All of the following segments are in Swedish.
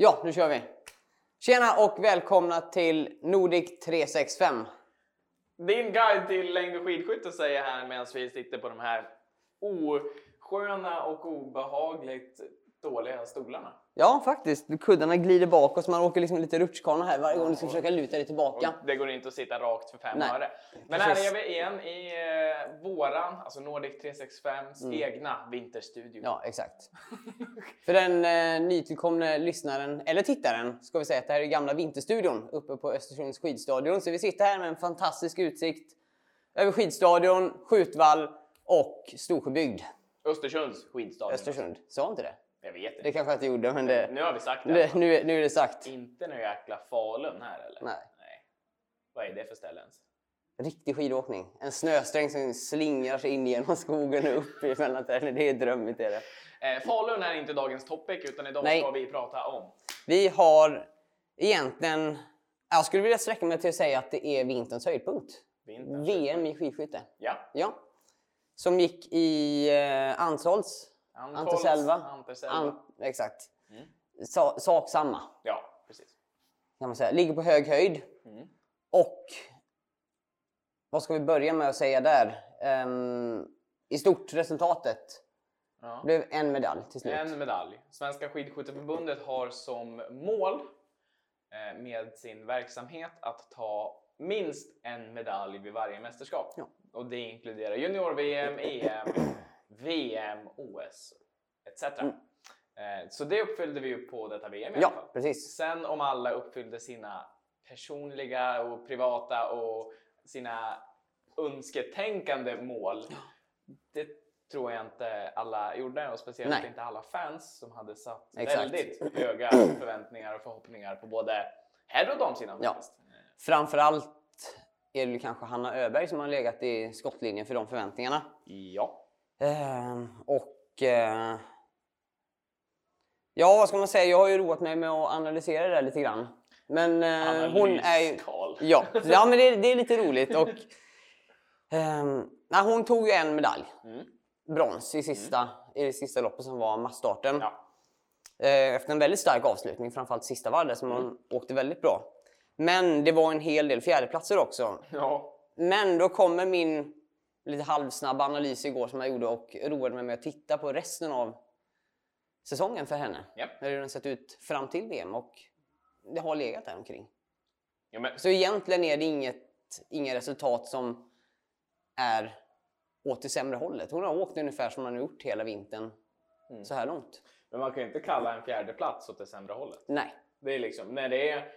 Ja, nu kör vi! Tjena och välkomna till Nordic 365. Din guide till längd och skidskytte säger här medan vi sitter på de här osköna och obehagligt dåliga stolarna. Ja, faktiskt. Kuddarna glider bakåt så man åker liksom lite rutschkana här varje gång du ska försöka luta dig tillbaka. Och det går inte att sitta rakt för fem Nej. öre. Men här är vi igen i eh, våran, alltså Nordic 365s egna vinterstudio. Ja, exakt. För den eh, nytillkomne lyssnaren, eller tittaren, ska vi säga att det här är gamla Vinterstudion uppe på Östersunds skidstadion. Så vi sitter här med en fantastisk utsikt över skidstadion, skjutvall och Storsjöbygd. Östersunds skidstadion. Östersund. Sa inte det? Jag vet inte. Det kanske jag inte gjorde, men det, Nu har vi sagt det. det, nu, är- nu är det sagt. Inte någon jäkla Falun här eller? Nej. Nej. Vad är det för ställe ens? Riktig skidåkning. En snösträng som slingrar sig in genom skogen och upp i mellanträden. Det är drömmigt. Är det. Eh, Falun är inte dagens topic utan idag Nej. ska vi prata om Vi har egentligen... Jag skulle vilja sträcka mig till att säga att det är vinterns höjdpunkt. vinterns VM i skidskytte. Ja. Ja. Som gick i eh, Ansholts. Antols, Anterselva. Anterselva. An, exakt. Mm. Sa, sak samma Ja, precis. kan man säga. Ligger på hög höjd. Mm. Och vad ska vi börja med att säga där? Ehm, I stort resultatet Ja. blev en medalj till slut. En medalj. Svenska skidskytteförbundet har som mål eh, med sin verksamhet att ta minst en medalj vid varje mästerskap. Ja. Och det inkluderar junior-VM, EM, VM, OS etc. Eh, Så det uppfyllde vi ju på detta VM i alla Ja, fall. precis. Sen om alla uppfyllde sina personliga och privata och sina önsketänkande mål. Det tror jag inte alla gjorde och speciellt Nej. inte alla fans som hade satt Exakt. väldigt höga förväntningar och förhoppningar på både herr och damsidan. Ja. Framförallt är det kanske Hanna Öberg som har legat i skottlinjen för de förväntningarna. Ja. Ehm, och eh, ja, vad ska man säga? Jag har ju roat mig med att analysera det där lite grann. Men eh, hon är ju... Ja, ja men det, det är lite roligt. Och, ehm, nej, hon tog ju en medalj. Mm. Brons i, sista, i det sista loppet som var massstarten. Ja. Eh, efter en väldigt stark avslutning, framförallt sista varvet som Mm. hon åkte väldigt bra. Men det var en hel del fjärdeplatser också. ja. Men då kommer min lite halvsnabba analys igår som jag gjorde och roade mig med att titta på resten av säsongen för henne. Japp. Hur den sett ut fram till VM och det har legat där omkring. ja men, Så egentligen är det inget, inga resultat som är åt det sämre hållet. Hon har åkt ungefär som hon har gjort hela vintern Mm. så här långt. men man kan ju inte kalla en fjärde plats åt det sämre hållet. Nej, Det är liksom, när det är,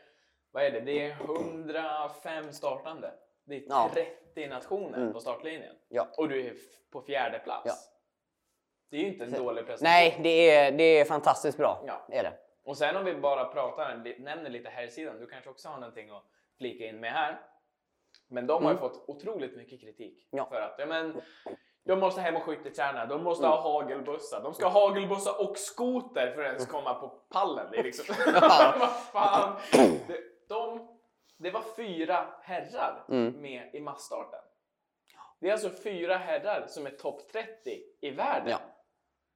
vad är det, det är 105 startande. Det är Ja. 30 nationer Mm. på startlinjen. Ja. Och du är på fjärde plats. Ja. Det är ju inte en dålig prestation. Nej det, är, det är fantastiskt bra. Ja. Är det. Och sen om vi bara pratar, nämner lite här sidan. du kanske också har någonting att flika in med här. Men de har ju fått otroligt mycket kritik Mm. Ja. för att ja, men, de måste hem och skytteträna, de måste ha Mm. hagelbussar, de ska ha hagelbussar och skoter för att ens komma på pallen. Det är liksom... Ja. Vad fan! De, det var fyra herrar Mm. med i massstarten. Det är alltså fyra herrar som är topp 30 i världen. Ja.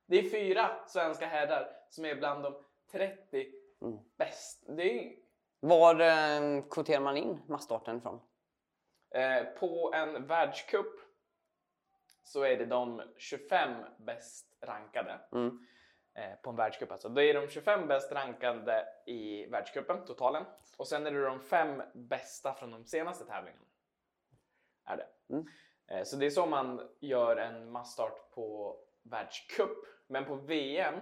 Det är fyra svenska herrar som är bland de 30 Mm. bäst. Det är Var eh, kvoterar man in massstarten ifrån? eh, på en världscup så är det de 25 bäst rankade. Mm. Eh, på en världscup alltså. Det är de 25 bäst rankade i världscupen, totalen. Och sen är det de fem bästa från de senaste tävlingarna. Är det. Mm. Eh, så det är så man gör en massstart på världscup. Men på VM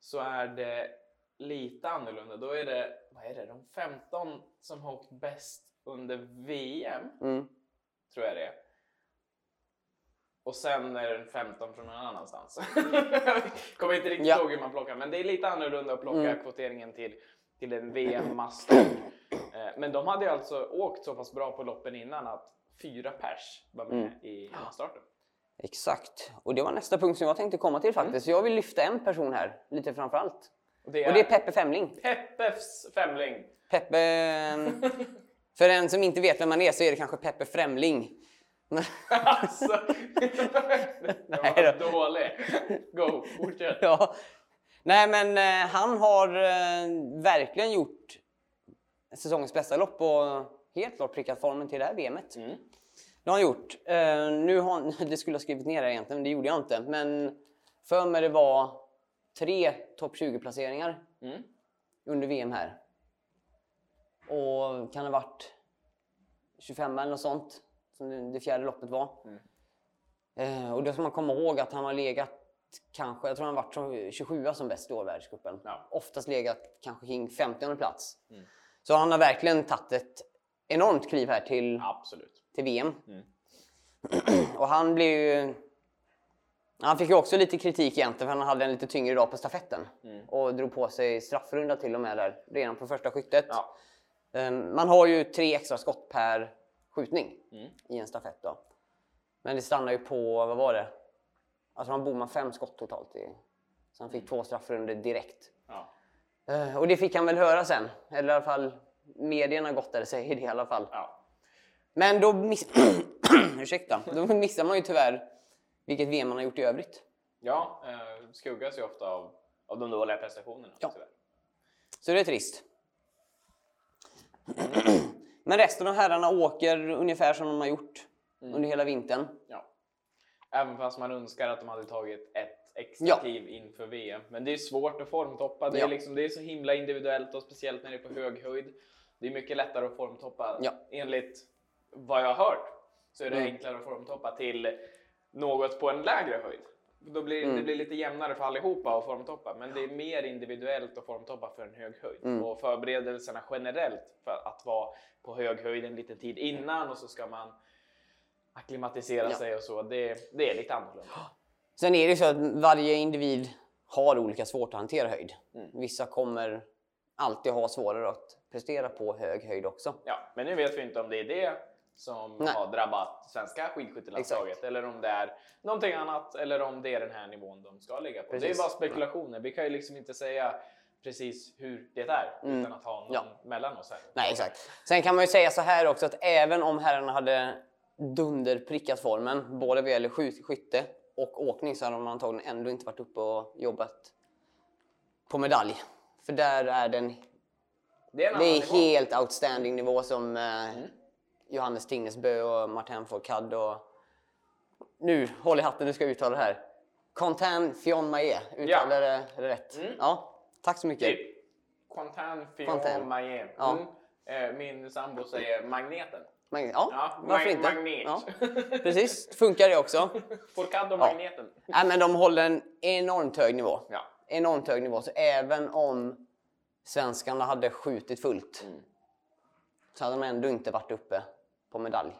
så är det lite annorlunda. Då är det, vad är det, de 15 som har åkt bäst under VM, Mm. tror jag det är. Och sen är det en 15 från någon annanstans. Kommer inte riktigt Ja. ihåg hur man plockar, men det är lite annorlunda att plocka Mm. kvoteringen till, till en VM-master. Eh, men de hade ju alltså åkt så pass bra på loppen innan att fyra pers var med Mm. i masstarten. Exakt. Och det var nästa punkt som jag tänkte komma till faktiskt. Så jag vill lyfta en person här, lite framför allt. Och det är, Och det är Peppe Femling. Peppes femling. Peppe... ehm, För en som inte vet vem man är så är det kanske Peppe Främling. Alltså, det Nej var dålig. Go, fortsätt. ja. Nej, men eh, han har eh, verkligen gjort säsongens bästa lopp och helt klart prickat formen till det här VMet. Mm. Det har han gjort. Eh, nu har det skulle jag ha skrivit ner här egentligen, men det gjorde jag inte. Men för mig det var tre topp 20-placeringar Mm. under VM här. Och kan ha varit 25 eller något sånt, som det, fjärde loppet var. Mm. Eh, och då ska man komma ihåg att han har legat kanske, jag tror han varit som 27 som bäst i år världscupen. Ja. Oftast legat kanske kring 50 plats. Mm. Så han har verkligen tagit ett enormt kliv här till, Absolut. till VM. Mm. och han blev ju... Han fick ju också lite kritik egentligen för han hade en lite tyngre dag på stafetten. Mm. Och drog på sig straffrunda till och med där redan på första skyttet. Ja. Ehm, Man har ju tre extra skott per skjutning Mm. i en stafett. Då. Men det stannar ju på, vad var det? Alltså man bommade fem skott totalt. I, så han fick två straffrundor direkt. Ja. Eh, Och det fick han väl höra sen. Eller i alla fall medierna gottade sig i det i alla fall. Ja. Men då, miss... Ursäkta. då missar man ju tyvärr vilket VM man har gjort i övrigt. Ja, eh, skuggas ju ofta av, av de dåliga prestationerna. Ja. tyvärr. Så det är trist. Men resten av herrarna åker ungefär som de har gjort under hela vintern. Ja. Även fast man önskar att de hade tagit ett extra Ja. kliv inför VM. Men det är svårt att formtoppa. Det är, Ja. liksom, det är så himla individuellt och speciellt när det är på hög höjd. Det är mycket lättare att formtoppa. Ja. Enligt vad jag har hört så är det Mm. enklare att formtoppa till något på en lägre höjd. Då blir, Mm. Det blir lite jämnare för allihopa att formtoppa, men det är mer individuellt att formtoppa för en hög höjd. Mm. Och förberedelserna generellt för att vara på hög höjd en liten tid innan och så ska man acklimatisera Ja. sig och så. Det, det är lite annorlunda. Sen är det så att varje individ har olika svårt att hantera höjd. Mm. Vissa kommer alltid ha svårare att prestera på hög höjd också. Ja, men nu vet vi inte om det är det som Nej. har drabbat svenska skidskyttelandslaget eller om det är någonting annat eller om det är den här nivån de ska ligga på. Det är Precis. bara spekulationer. Vi kan ju liksom inte säga precis hur det är Mm. utan att ha någon Ja. mellan oss här. Nej, exakt. Sen kan man ju säga så här också att även om herrarna hade dunderprickat formen, både vad gäller sky- skytte och åkning, så hade de antagligen ändå inte varit uppe och jobbat på medalj. För där är den Det är Det är helt outstanding nivå som eh, Mm. Johannes Tingnesbö och Martin Fourcade och... Nu, håll i hatten, du ska uttala det här. Quentin Fionmaé, uttalar det det rätt? Mm. Ja, tack så mycket. Typ. Quentin. Fillon Maillet. Ja. Mm. Eh, Min sambo säger magneten. Men, ja, Ja, varför mag- inte? magnet. Ja, precis, funkar det också. Fourcade och Ja. magneten. Nej, men de håller en enormt hög nivå. Ja. Enormt hög nivå, så även om svenskarna hade skjutit fullt Mm. så hade de ändå inte varit uppe på medalj.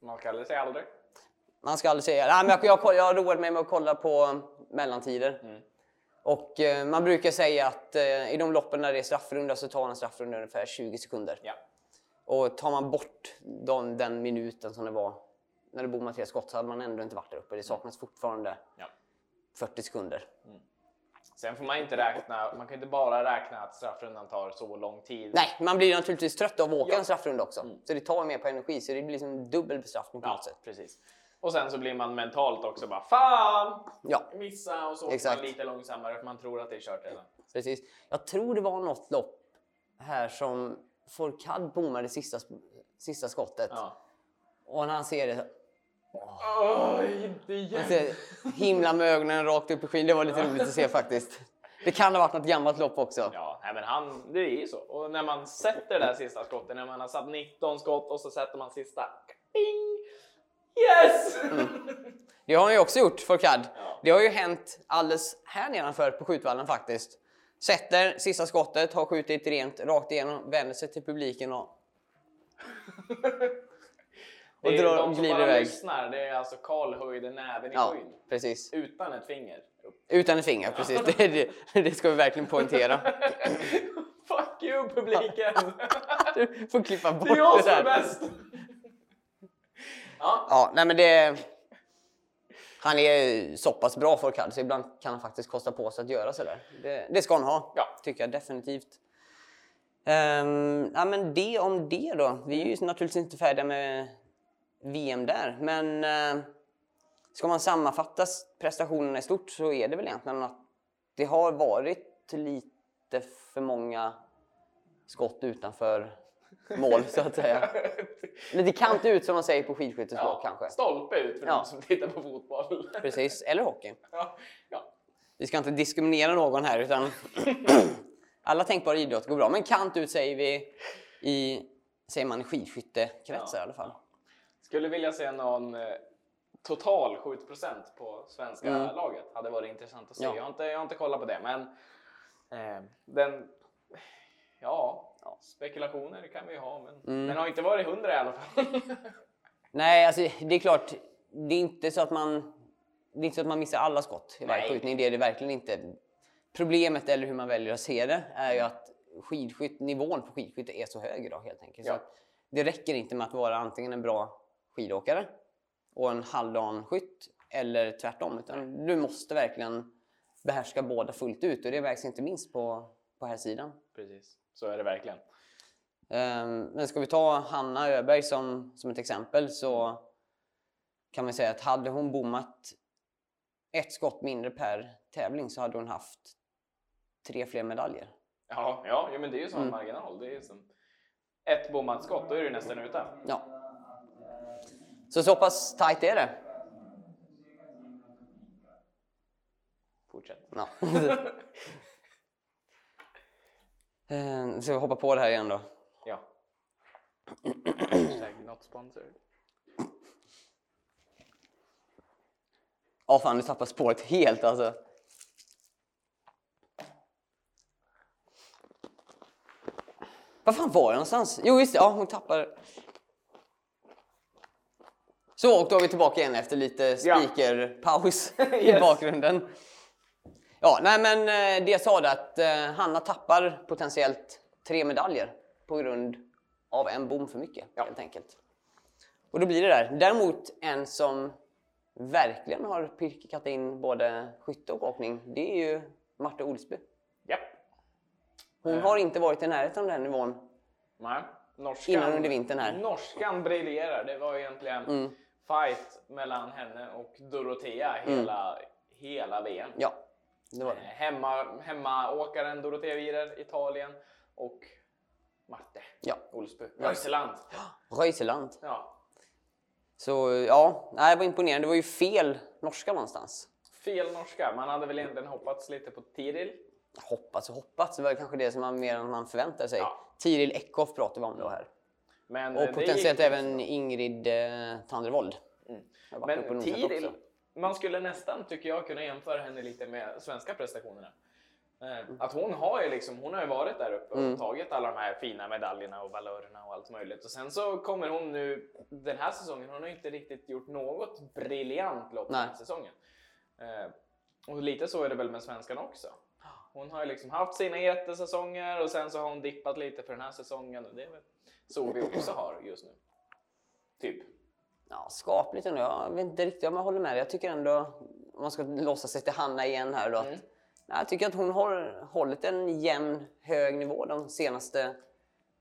Man kallar sig aldrig. Man ska aldrig säga Nej, men jag, jag, jag har roat mig med att kolla på mellantider. Mm. Och eh, man brukar säga att eh, i de loppen när det är straffrunda så tar en straffrunda ungefär 20 sekunder. Ja. Och tar man bort de, den minuten som det var när det bommade tre skott så hade man ändå inte varit där uppe. Det saknas fortfarande Ja. 40 sekunder. Sen får man inte räkna, man kan inte bara räkna att straffrundan tar så lång tid. Nej, man blir naturligtvis trött av att åka Ja. en straffrunda också. Mm. Så det tar mer på energi, så det blir liksom dubbel bestraffning på Ja, något sätt. precis. Och sen så blir man mentalt också bara Fan! Ja, Missa och så åker man lite långsammare för man tror att det är kört redan. precis. Jag tror det var något lopp här som Fourcade bommade sista, sista skottet. Ja. Och när han ser det Oj, inte igen! Ser himla med ögonen rakt upp i skyn. Det var lite roligt att se faktiskt. Det kan ha varit något gammalt lopp också. Ja, nej, men han, det är ju så. Och när man sätter det där sista skottet, när man har satt 19 skott och så sätter man sista. Ding! Yes! Det har han ju också gjort, Fourcade. Ja. Det har ju hänt alldeles här nedanför på skjutvallen faktiskt. Sätter sista skottet, har skjutit rent rakt igenom, vänder sig till publiken och... Det är drar- de som glider bara iväg. lyssnar, det är alltså Karl höjde näven i Ja, skyn. precis. Utan ett finger. Utan ett finger, precis. Det, det, det ska vi verkligen poängtera. Fuck you publiken! Du får klippa bort Det är jag det som är där. bäst! Ja, Ja, nej men det... Han är så pass bra Fourcade så ibland kan han faktiskt kosta på sig att göra sådär. Det, det ska han ha, Ja. tycker jag definitivt. Um, ja, men det om det då. Vi är ju naturligtvis inte färdiga med VM där, men eh, ska man sammanfatta prestationerna i stort så är det väl egentligen att det har varit lite för många skott utanför mål så att säga. Lite kant ut som man säger på skidskyttespråk kanske. Stolpe ut för Ja. de som tittar på fotboll. Precis, eller hockey. ja, ja. Vi ska inte diskriminera någon här utan alla tänkbara idrotter går bra. Men kant ut säger vi i, säger man i skidskyttekretsar Ja. i alla fall. Skulle vilja se någon eh, total skjutprocent på svenska Mm. laget. Hade varit intressant att se. Ja. Jag, har inte, jag har inte kollat på det, men eh, den... Ja, spekulationer kan vi ju ha, men Mm. den har inte varit hundra i alla fall. Nej, alltså det är klart. Det är inte så att man, det är inte så att man missar alla skott i varje skjutning. Det är det verkligen inte. Problemet, eller hur man väljer att se det, är ju att skidskytt, nivån på skidskytte är så hög idag helt enkelt. Så Ja. att det räcker inte med att vara antingen en bra skidåkare och en halvdan skytt eller tvärtom. Utan du måste verkligen behärska båda fullt ut och det märks inte minst på, på här sidan. Precis, så är det verkligen. Ehm, Men ska vi ta Hanna Öberg som, som ett exempel så kan man säga att hade hon bommat ett skott mindre per tävling så hade hon haft tre fler medaljer. Ja, ja, men det är ju sån Mm. marginal. Det är som ett bommat skott, då är du nästan ute. Ja. Så så pass tajt är det. Fortsätt. Ja. Ehm, Så vi hoppar på det här igen då. Ja. Not sponsored. Ja fan, du tappar spåret helt alltså. Var fan var jag någonstans? Jo just det, ja hon tappar. Så och då är vi tillbaka igen efter lite Ja. speakerpaus i Yes. bakgrunden. Ja, nej men eh, det jag sa det att eh, Hanna tappar potentiellt tre medaljer på grund av en bom för mycket Ja. helt enkelt. Och då blir det där. Däremot en som verkligen har pirkat in både skytte och åkning, det är ju Marta Olsby. Japp. Hon har inte varit i närheten av den nivån. Nej. Norskan, Innan under vintern här. Norskan briljerar. Det var egentligen Mm. Fight mellan henne och Dorotea hela, hela VM. Ja, det var Eh, det. Hemma, hemmaåkaren Dorotea Wierer, Italien och Marte Ja. Olsby, Röiseland. Röiseland. Ja. Så ja, nej, det var imponerande. Det var ju fel norska någonstans. Fel norska. Man hade väl egentligen hoppats lite på Tiril. Hoppats och hoppats, det var kanske det som man mer än man förväntade sig. Ja. Tiril Eckhoff pratar vi om då här. Men eh, Och det potentiellt även Ingrid eh, Tandrevold. Och Men Tiril, man skulle nästan tycker jag kunna jämföra henne lite med svenska prestationerna. Eh, Mm. Att hon har ju liksom, hon har ju varit där uppe och tagit alla de här fina medaljerna och valörerna och allt möjligt. Och sen så kommer hon nu den här säsongen, hon har inte riktigt gjort något briljant lopp den här säsongen. Eh, Och lite så är det väl med svenskan också. Hon har ju liksom haft sina jättesäsonger och sen så har hon dippat lite för den här säsongen och det är väl så vi också har just nu. Typ. Ja, skapligt ändå. Jag vet inte riktigt om jag håller med. Jag tycker ändå, om man ska låsa sig till Hanna igen här då, att, Mm. nej, jag tycker att hon har hållit en jämn, hög nivå de senaste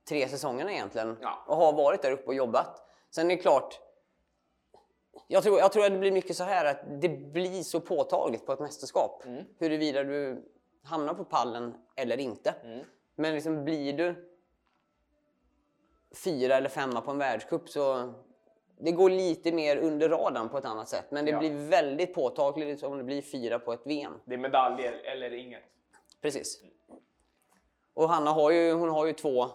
tre säsongerna egentligen. Ja. Och har varit där uppe och jobbat. Sen är det klart, jag tror, jag tror att det blir mycket så här att det blir så påtagligt på ett mästerskap Mm. huruvida du hamnar på pallen eller inte. Mm. Men liksom blir du fyra eller femma på en världscup så det går lite mer under radarn på ett annat sätt. Men det Ja. blir väldigt påtagligt om det blir fyra på ett VM. Det är medaljer eller inget. Precis. Och Hanna har ju, hon har ju två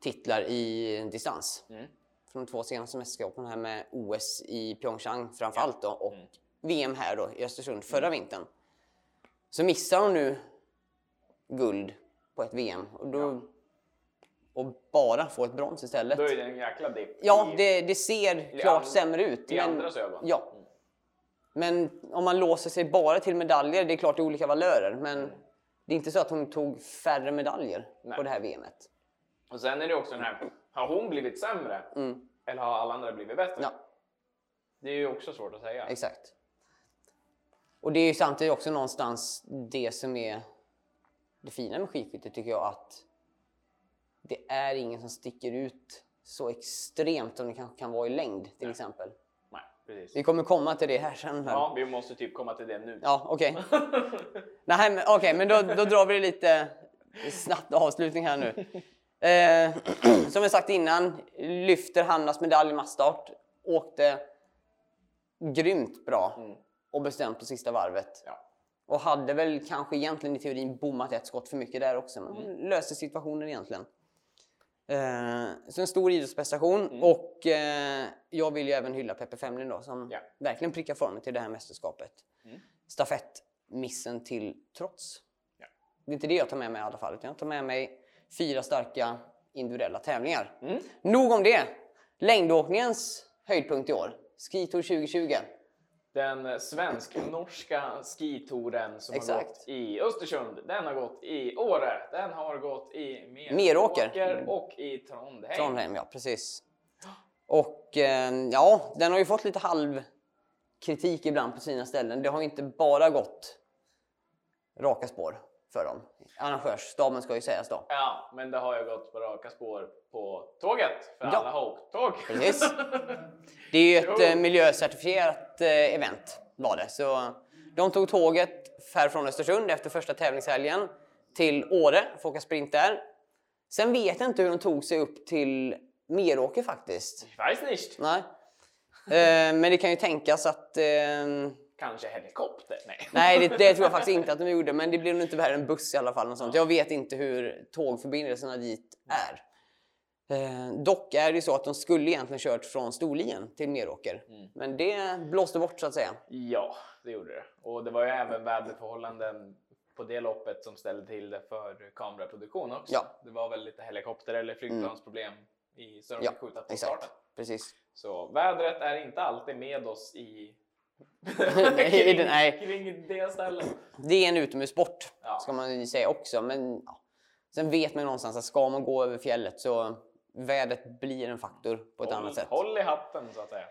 titlar i distans. Mm. Från de två senaste mästerskapen här med OS i Pyeongchang framförallt då, och VM här då i Östersund förra vintern. Så missar hon nu guld på ett VM och, då, och bara får ett brons istället. Då är det en jäkla dipp. Ja, i- det, det ser klart sämre ut. i andras ögon. Ja. Mm. Men om man låser sig bara till medaljer, det är klart det är olika valörer, men det är inte så att hon tog färre medaljer Nej. på det här VMet. Och sen är det också den här, har hon blivit sämre? Mm. Eller har alla andra blivit bättre? Ja, Det är ju också svårt att säga. exakt. Och det är ju samtidigt också någonstans det som är det fina med skidskytte tycker jag att det är ingen som sticker ut så extremt som det kanske kan vara i längd till exempel. Nej. precis. Vi kommer komma till det här sen. Ja, vi måste typ komma till det nu. Ja, okej. Nej, men, okej, men då, då drar vi det lite snabbt avslutning här nu. Eh, som jag sagt innan, lyfter Hannas medalj i massstart. Åkte grymt bra Mm. och bestämt på sista varvet. Ja. Och hade väl kanske egentligen i teorin bommat ett skott för mycket där också, men hon löste situationen egentligen. Eh, så en stor idrottsprestation och eh, jag vill ju även hylla Peppe Femlin då som Ja. verkligen prickar formen till det här mästerskapet. Mm. Stafettmissen till trots. Ja. Det är inte det jag tar med mig i alla fall, jag tar med mig fyra starka individuella tävlingar. Mm. Nog om det! Längdåkningens höjdpunkt i år, Skitour 2020. Den svensk-norska skitouren som har Exakt. gått i Östersund, den har gått i Åre, den har gått i Meråker, Meråker. och i Trondheim. Trondheim, ja precis. Och eh, ja, den har ju fått lite halv kritik ibland på sina ställen. Det har inte bara gått raka spår för dem. Arrangörsstaben ska ju sägas då. Ja, men det har ju gått på raka spår på tåget, för Ja. alla har åkt tåg. Precis. Det är ju ett Jo. eh, miljöcertifierat eh, event var det. Så de tog tåget här från Östersund efter första tävlingshelgen till Åre för att åka sprint där. Sen vet jag inte hur de tog sig upp till Meråker faktiskt. Ich weiß nicht. Nej. Eh, men det kan ju tänkas att... Kanske helikopter? Nej. nej, det, det tror jag faktiskt inte att de gjorde. Men det blir nog inte värre än buss i alla fall. Något sånt. Jag vet inte hur tågförbindelserna dit är. Eh, dock är det så att de skulle egentligen kört från Storlien till Meråker. Men det blåste bort så att säga. Ja, det gjorde det. Och det var ju även väderförhållanden på det loppet som ställde till det för kameraproduktion också. Ja. Mm. Det var väl lite helikopter eller flygplansproblem i så de Ja, fick skjuta på exakt. starten. Precis. Så vädret är inte alltid med oss i Nej, i den- nej. kring det stället. Det är en utomhussport Ja. ska man ju säga också. Men ja. sen vet man ju någonstans att ska man gå över fjället så vädret blir en faktor på ett håll, annat sätt. Håll i hatten så att säga.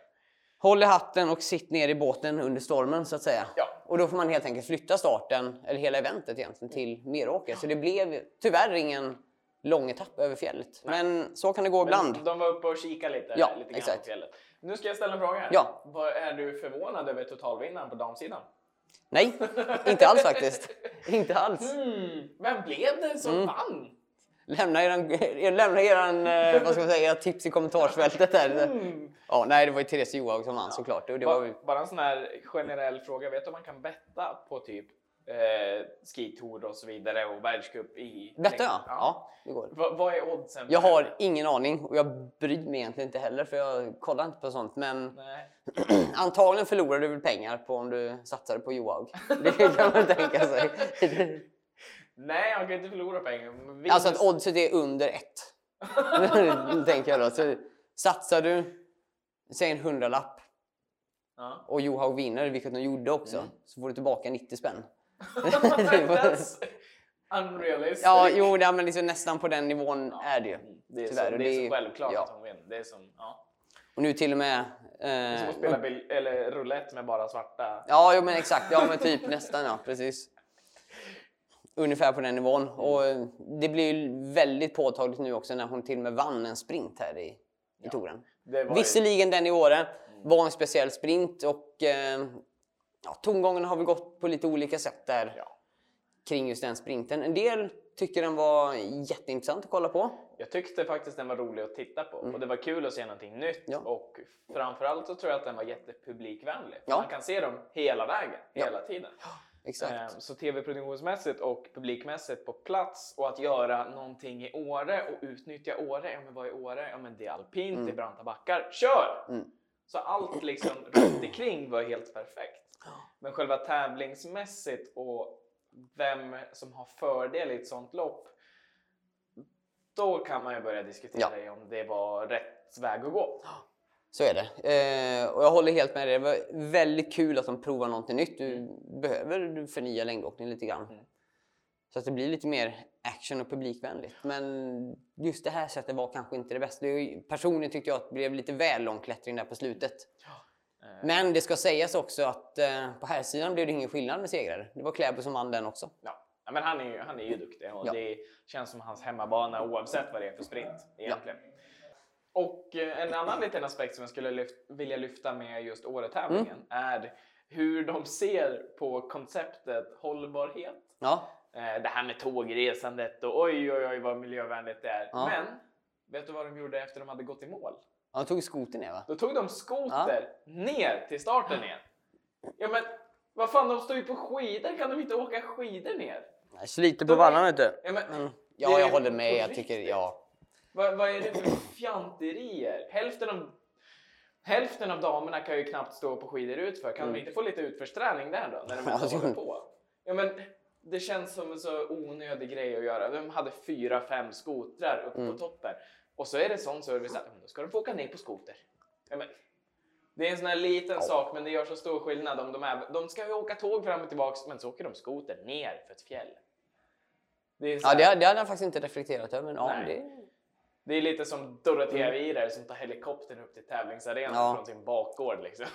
Håll i hatten och sitt ner i båten under stormen så att säga. Ja. Och då får man helt enkelt flytta starten, eller hela eventet egentligen, till Meråker. Så det blev tyvärr ingen lång etapp över fjället. Men så kan det gå ibland. Men de var uppe och kikade lite, Ja, lite grann exakt. på fjället. Nu ska jag ställa en fråga här. Ja. Vad, är du förvånad över totalvinnaren på damsidan? Nej, inte alls faktiskt. Inte alls. Hmm, vem blev det som Mm. vann? Lämna eran, lämna eran, eh, vad ska man säga, era tips i kommentarsfältet där. Ja, nej, det var ju Therese Johaug som vann såklart. Och det var Bara en sån här generell fråga. Vet du om man kan betta på typ eh, skitour och så vidare och världscup i... detta ja. ja, det går. Va, vad är oddsen? Jag har ingen aning och jag bryr mig egentligen inte heller för jag kollar inte på sånt. Men antagligen förlorar du väl pengar på om du satsade på Johaug. Det kan man tänka sig. Nej, jag kan inte förlora pengar. vinst- Alltså att oddset är under ett. tänker jag då. Så satsar du, säg en hundralapp Ja. och Johaug vinner, vilket hon gjorde också, Mm. så får du tillbaka 90 spänn. That's unrealistic. ja, jo, ja, men liksom nästan på den nivån Ja. är det ju. Mm, Det är, Tyvärr, så, och det är det- så självklart ja. att hon vinner. Det är som, ja. Och nu till och med... Det är som Eh, att spela bil, eller roulette med bara svarta. Ja, jo, men exakt. Ja, men typ nästan ja, precis. Ungefär på den nivån. Och eh, det blir ju väldigt påtagligt nu också när hon till och med vann en sprint här i, i touren. Det Visserligen den i Åre var en speciell sprint och eh, ja, tongångarna har väl gått på lite olika sätt där Ja. kring just den sprinten. En del tycker den var jätteintressant att kolla på. Jag tyckte faktiskt den var rolig att titta på och det var kul att se någonting nytt Mm. Ja. och framförallt så tror jag att den var jättepublikvänlig. Ja. Man kan se dem hela vägen, hela tiden. Exakt. Eh, Så tv-produktionsmässigt och publikmässigt på plats och att göra någonting i Åre och utnyttja Åre. Ja, men vad är Åre? Ja, men det är alpint, det är branta backar. Kör! Mm. Så allt liksom runt omkring var helt perfekt. Men själva tävlingsmässigt och vem som har fördel i ett sånt lopp. Då kan man ju börja diskutera i om det var rätt väg att gå. Så är det. Eh, och jag håller helt med dig. Det var väldigt kul att de provar någonting nytt. Du behöver förnya längdåkningen lite grann. Mm. Så att det blir lite mer action och publikvänligt. Men just det här sättet var kanske inte det bästa. Personligen tyckte jag att det blev lite väl lång klättring där på slutet. Eh, Men det ska sägas också att eh, på här sidan blev det ingen skillnad med segrare. Det var Kläbo som vann den också. Ja. Ja, men han är ju, han är ju duktig och Ja. det känns som hans hemmabana oavsett vad det är för sprint egentligen. Och eh, en annan liten aspekt som jag skulle lyft, vilja lyfta med just Åretävlingen är hur de ser på konceptet hållbarhet. Ja. Eh, det här med tågresandet och oj oj oj vad miljövänligt det är. Ja. Men vet du vad de gjorde efter de hade gått i mål? Ja de tog skotern ner va? Då tog de skoter ner till starten ner. Ja men vad fan, de står ju på skidor. Kan de inte åka skidor ner? Nej, Sliter på De- vallarna vet du. Ja, men, Mm. Det Ja, är jag håller med. på Jag tycker, riktigt. ja. vad, vad är det för fjanterier? Hälften av, hälften av damerna kan ju knappt stå på skidor utför. Kan Mm. de inte få lite utförsträning där då? När de ändå håller på? Ja, men det känns som en så onödig grej att göra. De hade fyra, fem skotrar uppe Mm. på toppen. Och så är det sån service att "Men då ska de få åka ner på skoter. Ja, men, det är en sån här liten Ja. sak men det gör så stor skillnad om de är... De ska ju åka tåg fram och tillbaks men så åker de skoter ner för ett fjäll. Det är, Ja, det, det hade jag faktiskt inte reflekterat över. Men ja, det, det är lite som Dorotea Virer som tar helikoptern upp till tävlingsarenan Ja. från sin bakgård liksom.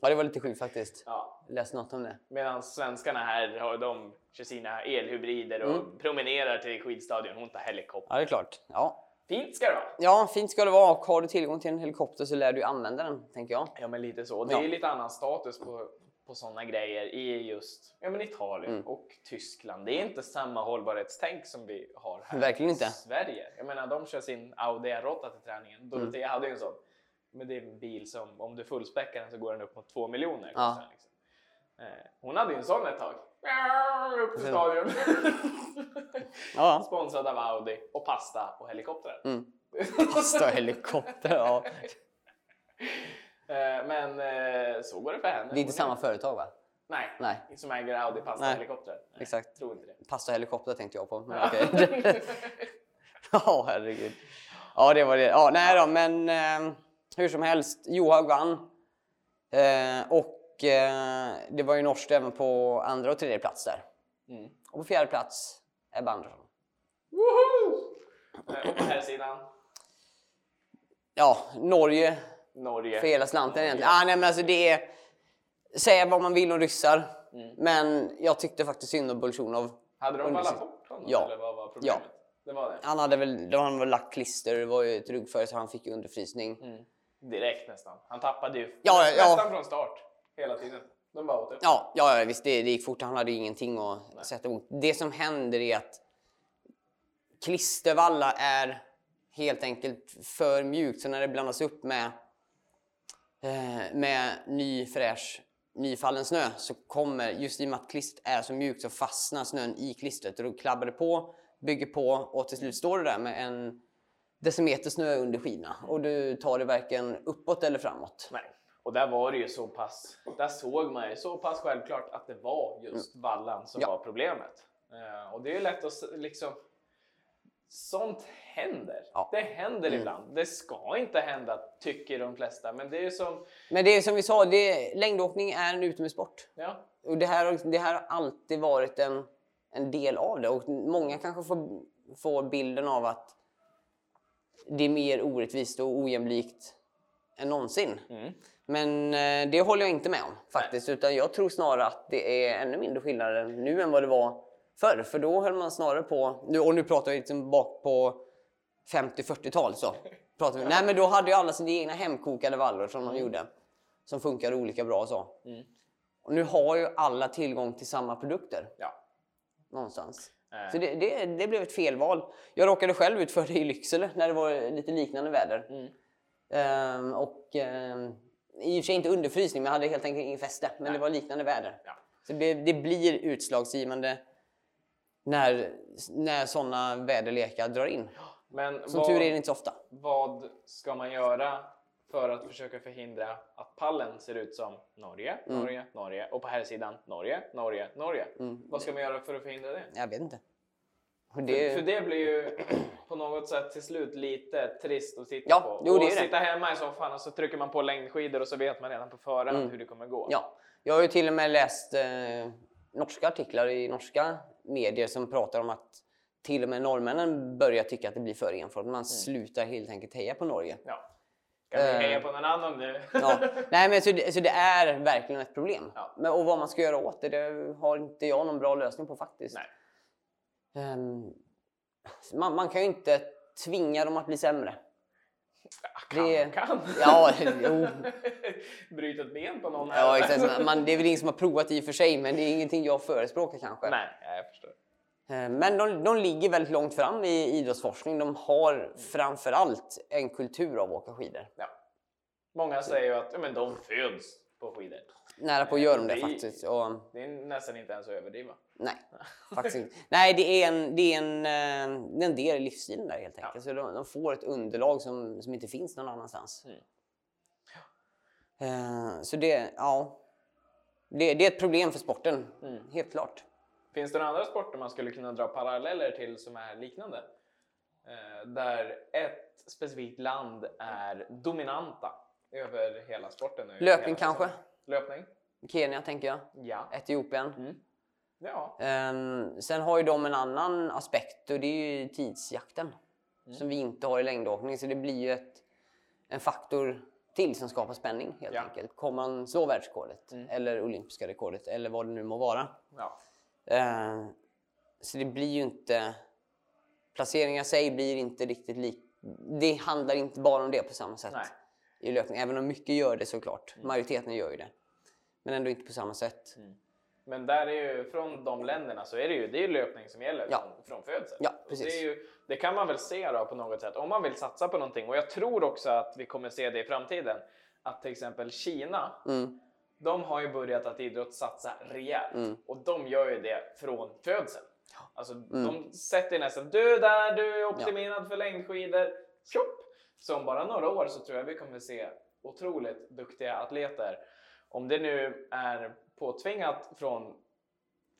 ja, det var lite sjukt faktiskt. ja. Läste något om det. Medan svenskarna här har de kör sina elhybrider och Mm. promenerar till skidstadion. Hon tar helikopter. Ja, det är klart. Ja, Fint ska det vara. ja fint ska det vara. Och har du tillgång till en helikopter så lär du använda den, tänker jag. Ja men lite så. Det Ja. är lite annan status på, på sådana grejer i just ja, men Italien Mm. och Tyskland. Det är inte samma hållbarhetstänk som vi har här Verkligen inte. i Sverige. Jag menar de kör sin Audi R8 till träningen. Dorotea Mm. hade ju en sån. Men det är en bil som om du fullspäckar den så går den upp mot 2 miljoner. Ja. Liksom. Eh, Hon hade ju en sån ett tag. Upp till stadion. Ja. Sponsrad av Audi och pasta och helikoptrar. Mm. Pasta och helikopter, ja. Eh, Men eh, så går det för henne. Det är inte samma företag va? Nej, Nej, som äger Audi pasta och helikopter. Nej, exakt. Tror inte det. Pasta och helikopter tänkte jag på. Men okej. Ja, herregud. Ja, det var det. Ja, nej då, men eh, hur som helst. Johaug vann. Eh, och eh, det var ju norskt även på andra och tredje plats där. Mm. Och på fjärde plats Ebba Andersson. Woho! Eh, Och på här sidan Ja, Norge Norge. för hela slanten egentligen. Ah, nej, men alltså det är... Säga vad man vill om ryssar. Mm. Men jag tyckte faktiskt synd om Bolsjunov. Hade de sin- bort honom Ja. eller vad var problemet? Det var det? Han hade väl, de hade väl lagt klister, det var ju ett ruggföre så han fick ju underfrysning. Mm. Direkt nästan. Han tappade ju Ja, ja. nästan från start hela tiden. De bara åt. Ja, ja visst det, det gick fort. Han hade ju ingenting att sätta emot. Det som händer är att klistervalla är helt enkelt för mjukt. Så när det blandas upp med, eh, med ny fräsch nyfallen snö så kommer, just i och med att klistret är så mjukt så fastnar snön i klistret och då klabbar det på, bygger på och till slut står du där med en decimeter snö under skidorna och du tar det varken uppåt eller framåt. Nej. Och där var det ju så pass, där såg man ju så pass självklart att det var just vallan som Ja. var problemet. Eh, och det är lätt att liksom, sånt händer. Ja. Det händer ibland. Det ska inte hända tycker de flesta, men det är som, Men det är som vi sa, det, längdåkning är en utomhussport. ja, Och det här, har- det här har alltid varit en, en del av det. Och många kanske får, får bilden av att det är mer orättvist och ojämlikt än någonsin. Mm. Men eh, det håller jag inte med om faktiskt. Utan jag tror snarare att det är ännu mindre skillnader nu än vad det var förr. För då höll man snarare på, nu, och nu pratar vi liksom bak på 50-40-tal så. Pratar vi, nej men då hade ju alla sina egna hemkokade vallor som de gjorde. Som funkade olika bra och så. Mm. Och nu har ju alla tillgång till samma produkter ja. någonstans. Eh, Så det, det, det blev ett felval. Jag råkade själv ut för det i Lycksele när det var lite liknande väder. Mm. Ehm, och ehm, i och för sig inte underfrysning, men jag hade helt enkelt ingen fäste. Men det var liknande väder. Ja. Så det, det blir utslagsgivande när, när sådana väderlekar drar in. Men Som vad, tur är det inte så ofta. vad ska man göra för att försöka förhindra att pallen ser ut som Norge, Mm. Norge, Norge och på här sidan Norge, Norge, Norge? Mm. Vad ska man göra för att förhindra det? Jag vet inte. Och För, Det, för det blir ju på något sätt till slut lite trist att titta Ja, på. jo, det är och det. sitta hemma i soffan och så trycker man på längdskidor och så vet man redan på förhand Mm. hur det kommer gå. Ja, jag har ju till och med läst eh, norska artiklar i norska medier som pratar om att till och med norrmännen börjar tycka att det blir för enformigt. Mm. Man slutar helt enkelt heja på Norge. Ja. Kan vi Eh. heja på någon annan nu? Ja. Nej, men så, det, så det är verkligen ett problem. Ja. Men, och vad man ska göra åt det, det har inte jag någon bra lösning på faktiskt. Nej. Ehm, man, man kan ju inte tvinga dem att bli sämre. Kan, Det- kan. Ja, jo. Bryta ett ben på någon här. Ja, exakt. Man, det är väl ingen som har provat i och för sig, men det är ingenting jag förespråkar kanske. Nej, jag förstår. Eh, Men de, de ligger väldigt långt fram i idrottsforskning. De har framför allt en kultur av att åka skidor. Ja. Många säger ju att ja, men de föds på skidor. Nära på gör de det Det är- faktiskt. Och, Det är nästan inte ens att överdriva. nej, faktiskt inte. Nej, det är en, det är en, eh, det är en del i livsstilen där helt enkelt. Så de, de får ett underlag som, som inte finns någon annanstans. Mm. Eh, Så det, ja. Det, det är ett problem för sporten, Mm. helt klart. Finns det några andra sporter man skulle kunna dra paralleller till som är liknande? Eh, där ett specifikt land är dominanta över hela sporten. Löpning kanske? säsongen. Löpning? Kenya tänker jag. Ja. Etiopien. Mm. Ja. Ehm, sen har ju de en annan aspekt och det är ju tidsjakten. Mm. Som vi inte har i längdåkning. Så det blir ju ett, en faktor till som skapar spänning helt Ja. enkelt. Kommer man slå världsrekordet Mm. eller olympiska rekordet eller vad det nu må vara. ja. Ehm, så det blir ju inte... Placeringar i sig blir inte riktigt lik... Det handlar inte bara om det på samma sätt Nej. i löpning. Även om mycket gör det såklart. Mm. Majoriteten gör ju det. Men ändå inte på samma sätt. Men där är ju, från de länderna så är det ju, det är löpning som gäller Ja. från, från födseln. Ja. Det, ju, det kan man väl se då på något sätt om man vill satsa på någonting. Och jag tror också att vi kommer se det i framtiden. Att till exempel Kina, Mm. de har ju börjat att idrottssatsa rejält. Mm. Och de gör ju det från födseln. Alltså Mm. de sätter nästan, du där, du är optimerad för längdskidor. Tjopp! Så om bara några år så tror jag vi kommer se otroligt duktiga atleter. Om det nu är påtvingat från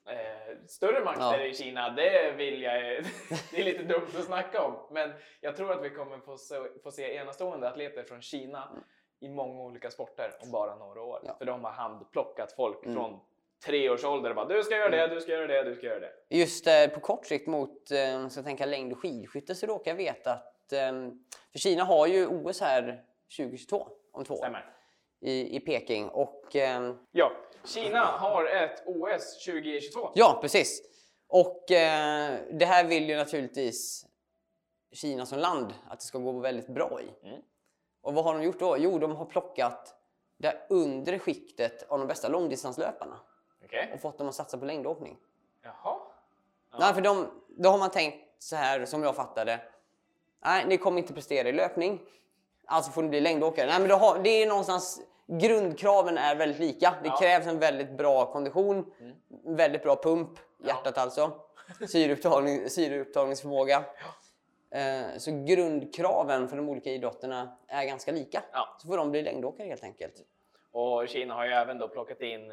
eh, större makter Ja. i Kina, det vill jag Det är lite dumt att snacka om. Men jag tror att vi kommer få se, få se enastående atleter från Kina i många olika sporter om bara några år. Ja. För de har handplockat folk Mm. från tre års ålder och bara du ska göra det, du ska göra det, du ska göra det. Just eh, på kort sikt mot, eh, om ska tänka längd och skidskytte så råkar jag veta att, eh, för Kina har ju OS här 2022, om två år, Stämmer. I, i Peking. Och, eh, Ja, Kina har ett OS 2022. ja, precis. Och eh, det här vill ju naturligtvis Kina som land att det ska gå väldigt bra i. Mm. Och vad har de gjort då? Jo, de har plockat det undre skiktet av de bästa långdistanslöparna Okej. och fått dem att satsa på längdåkning. Jaha. Nej, för de, då har man tänkt så här som jag fattade. Nej, ni kommer inte prestera i löpning. Alltså får ni bli längdåkare. Nej, men har, det är någonstans grundkraven är väldigt lika. Det Ja. Mm. krävs en väldigt bra kondition, väldigt bra pump, hjärtat alltså, syreupptagning, syreupptagningsförmåga. Eh, så grundkraven för de olika idrotterna är ganska lika. Ja. Så får de bli längdåkare helt enkelt. Och Kina har ju även då plockat in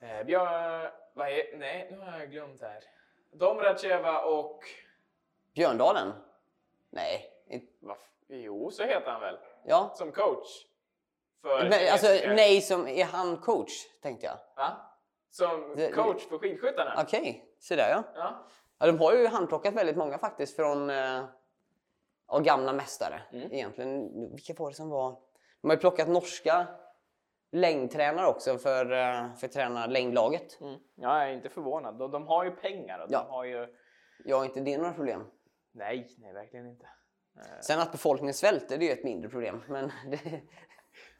eh, Björn... Vad är, nej, nu har jag glömt här. Domracheva och... Björndalen? Nej. inte- jo, så heter han väl? Ja. Som coach. För Men, alltså, nej, som är han coach tänkte jag. Va? Som coach för skidskyttarna? Okej, så där ja. Ja. ja. De har ju handplockat väldigt många faktiskt från eh, ja, gamla mästare Mm. egentligen. Vilka var det som var? De har ju plockat norska längdtränare också för, eh, för att träna längdlaget. Mm. Jag är inte förvånad. De, de har ju pengar och de Ja. har ju... Jag har inte det några problem. Nej, nej verkligen inte. Sen att befolkningen svälter det är ju ett mindre problem. Men det,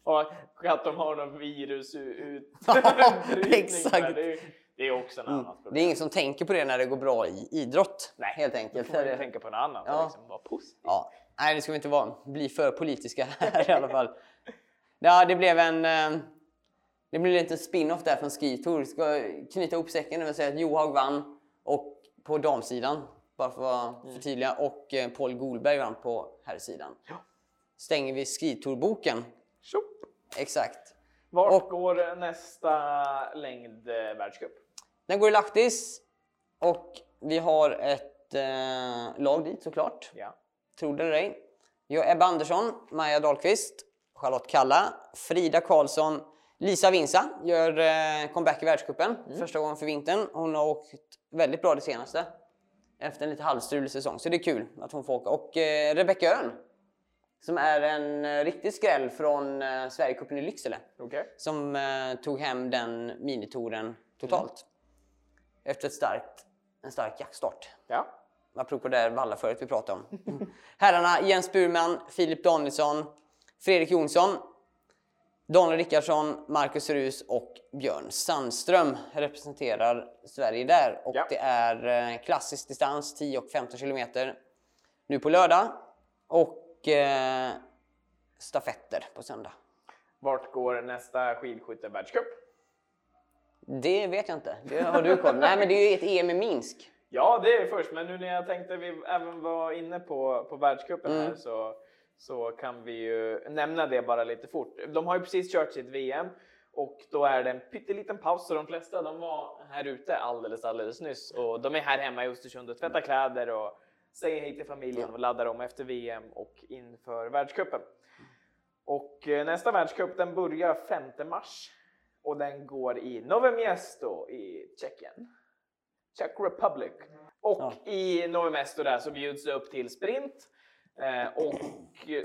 Och att de har någon virus ut... Ja, exakt. Det, är- det är också en annat problem. det är ingen som tänker på det när det går bra i idrott. Nej, helt Då enkelt. får man tänka på något annat Ja. och liksom vara positiv. Ja. Nej, det ska vi inte vara. bli för politiska här i alla fall. Ja, det blev en... eh, Det blev en liten spin-off där från Ski Tour. Ska knyta ihop säcken och säga att Johaug vann och på damsidan, bara för att förtydliga, och eh, Paul Golberg vann på herrsidan. Ja. Stänger vi Ski Tour-boken. Tjopp! Exakt. Vart Och- går nästa längdvärldscup? Den går i Lahtis och vi har ett eh, lag dit såklart. Ja. Tro det eller ej. Vi har Ebba Andersson, Maja Dahlqvist, Charlotte Kalla, Frida Karlsson, Lisa Vinsa gör eh, comeback i världscupen första gången för vintern. Hon har åkt väldigt bra det senaste. Efter en lite halvstrulig säsong, så det är kul att hon får åka. Och eh, Rebecka Öhrn, som är en eh, riktig skräll från eh, Sverigecupen i Lycksele. Okej. Som eh, tog hem den minitouren totalt. Efter ett starkt, en stark jaktstart. Ja. apropå det Vallaföret vi pratade om. Herrarna Jens Burman, Filip Danielsson, Fredrik Jonsson, Daniel Rickardsson, Marcus Rus och Björn Sandström representerar Sverige där. Och Ja. det är eh, klassisk distans, 10 och 15 kilometer nu på lördag. Och eh, stafetter på söndag. Vart går nästa skidskytte-världscup? Det vet jag inte. Det har du koll Nej, men det är ju ett EM i Minsk. Ja, det är först, men nu när jag tänkte vi även var inne på, på världscupen Mm. här så, så kan vi ju nämna det bara lite fort. De har ju precis kört sitt VM och då är det en pytteliten paus så de flesta de var här ute alldeles, alldeles nyss och de är här hemma i Östersund och tvättar kläder och säger hej till familjen och laddar om efter VM och inför världscupen. Och eh, nästa världscup den börjar 5 mars och den går i Nové Město i Tjeckien. Czech Republic. Och Ja. i Nové Mesto där så bjuds det upp till sprint och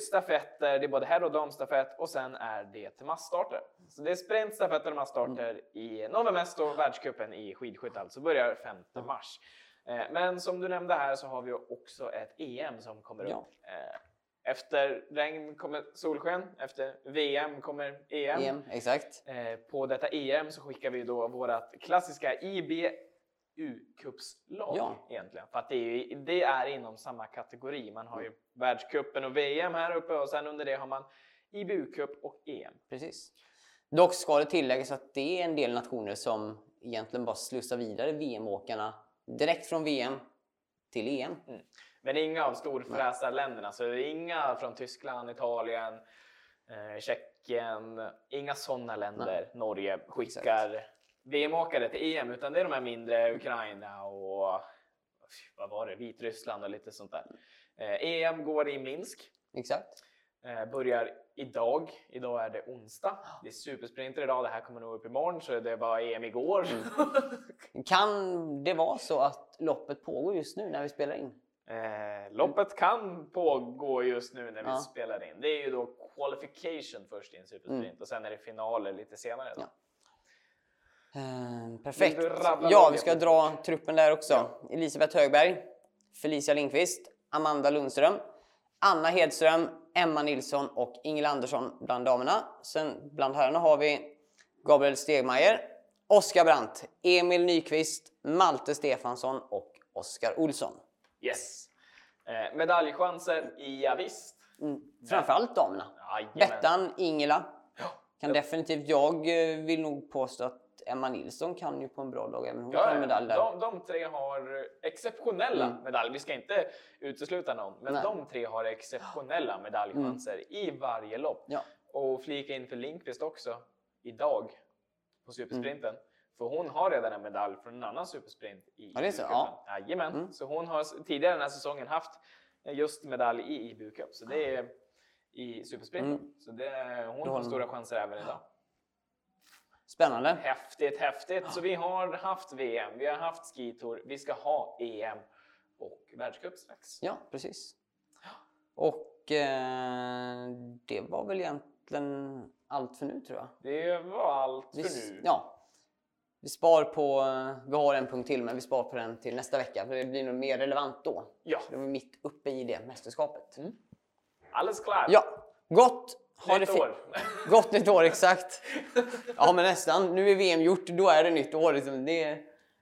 stafetter. Det är både herr och damstafett och sen är det massstarter. Så det är sprint, stafetter och massstarter i Nové Mesto, världscupen i skidskytte alltså börjar 5 mars. Eh, men som du nämnde här så har vi också ett EM som kommer upp. Ja. Eh, efter regn kommer solsken, efter VM kommer EM. EM, exakt. Eh, på detta EM så skickar vi då vårat klassiska IBU-cupslag Ja. egentligen. För att det är, ju, det är inom samma kategori. Man har ju världscupen och VM här uppe och sen under det har man IBU-cup och EM. Precis. Dock ska det tilläggas att det är en del nationer som egentligen bara slussar vidare VM-åkarna direkt från VM till EM. Men inga av storfräsarländerna, så inga från Tyskland, Italien, eh, Tjeckien, inga sådana länder. Norge skickar VM-åkare till EM, utan det är de här mindre, Ukraina och vad var det, Vitryssland och lite sånt där. Eh, EM går i Minsk, Exakt. eh, börjar idag. Idag är det onsdag. Det är supersprinter idag, det här kommer nog upp imorgon, så det var EM igår. Kan det vara så att loppet pågår just nu när vi spelar in? Eh, loppet kan pågå just nu när vi Ja. spelar in. Det är ju då qualification först i en supersprint och sen är det finaler lite senare. Då. Ja. Eh, perfekt. Ja, vi ska dra truppen där också. Elisabeth Högberg, Felicia Lindqvist, Amanda Lundström, Anna Hedström, Emma Nilsson och Ingela Andersson bland damerna. Sen bland herrarna har vi Gabriel Stegmaier, Oskar Brandt, Emil Nyqvist, Malte Stefansson och Oskar Olsson. Yes. Eh, medaljchanser, ja, visst. Mm. Framförallt damerna. Jajamän. Bettan, Ingela. Kan Ja. definitivt, jag eh, vill nog påstå att Emma Nilsson kan ju på en bra dag även hon Ja, en medalj där. de, de tre har exceptionella Mm. medaljer. Vi ska inte utesluta någon, men Nej. de tre har exceptionella medaljchanser i varje lopp. Ja. Och flika in för Lindqvist också idag på supersprinten. Mm. För hon har redan en medalj från en annan supersprint i Ja, det är så, ja. Jajamän. Mm. Så hon har tidigare den här säsongen haft just medalj i IBU Cup. Så det är i supersprinten. Mm. Så det, hon har stora chanser även idag. Spännande. Häftigt, häftigt. Så vi har haft VM, vi har haft skitour, vi ska ha EM och världscup strax. Ja, precis. Och eh, det var väl egentligen allt för nu tror jag. Det var allt Vi, för nu. ja, vi spar på, vi har en punkt till men vi spar på den till nästa vecka för det blir nog mer relevant då. Ja. För det var mitt uppe i det mästerskapet. Alldeles klart. Ja, gott! Ha Nytt år. Gott nytt år, exakt. Ja men nästan. Nu är VM gjort, då är det nytt år. Liksom. Det.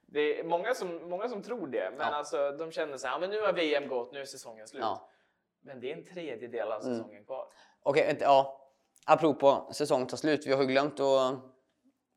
Det är många som, många som tror det, men Ja. alltså, de känner så här, "Ja, men nu har VM gått, nu är säsongen slut. Ja. Men det är en tredjedel av Mm. säsongen kvar. Okej, ett- ja. Apropå säsong tar slut. Vi har ju glömt att...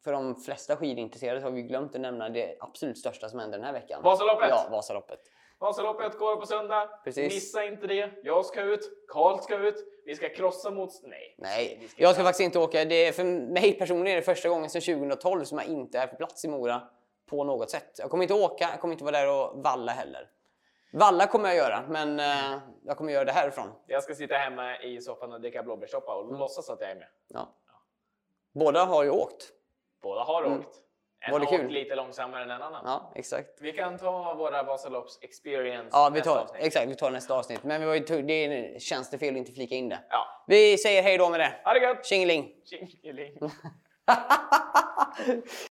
För de flesta skidintresserade har vi glömt att nämna det absolut största som händer den här veckan. Vasaloppet! Ja, Vasaloppet. Vasaloppet går på söndag. Precis. Missa inte det. Jag ska ut, Karl ska ut, vi ska krossa mot... Nej. Nej, vi jag ska faktiskt inte åka. Det är för mig personligen är det första gången sedan 2012 som jag inte är på plats i Mora på något sätt. Jag kommer inte åka, jag kommer inte vara där och valla heller. Valla kommer jag göra, men eh, jag kommer göra det härifrån. Jag ska sitta hemma i soffan och dricka blåbärssoppa och låtsas att jag är med. Ja. Båda har ju åkt. Båda har Mm. åkt. En Var det kul? lite långsammare än en annan. Ja, exakt. Vi kan ta våra Vasalopps experience Ja, vi nästa tar, avsnitt. exakt, vi tar nästa avsnitt. Men vi var ju, det känns det fel att inte flika in det. Ja. Vi säger hej då med det. Ha det gött! Tjingeling! Tjingeling!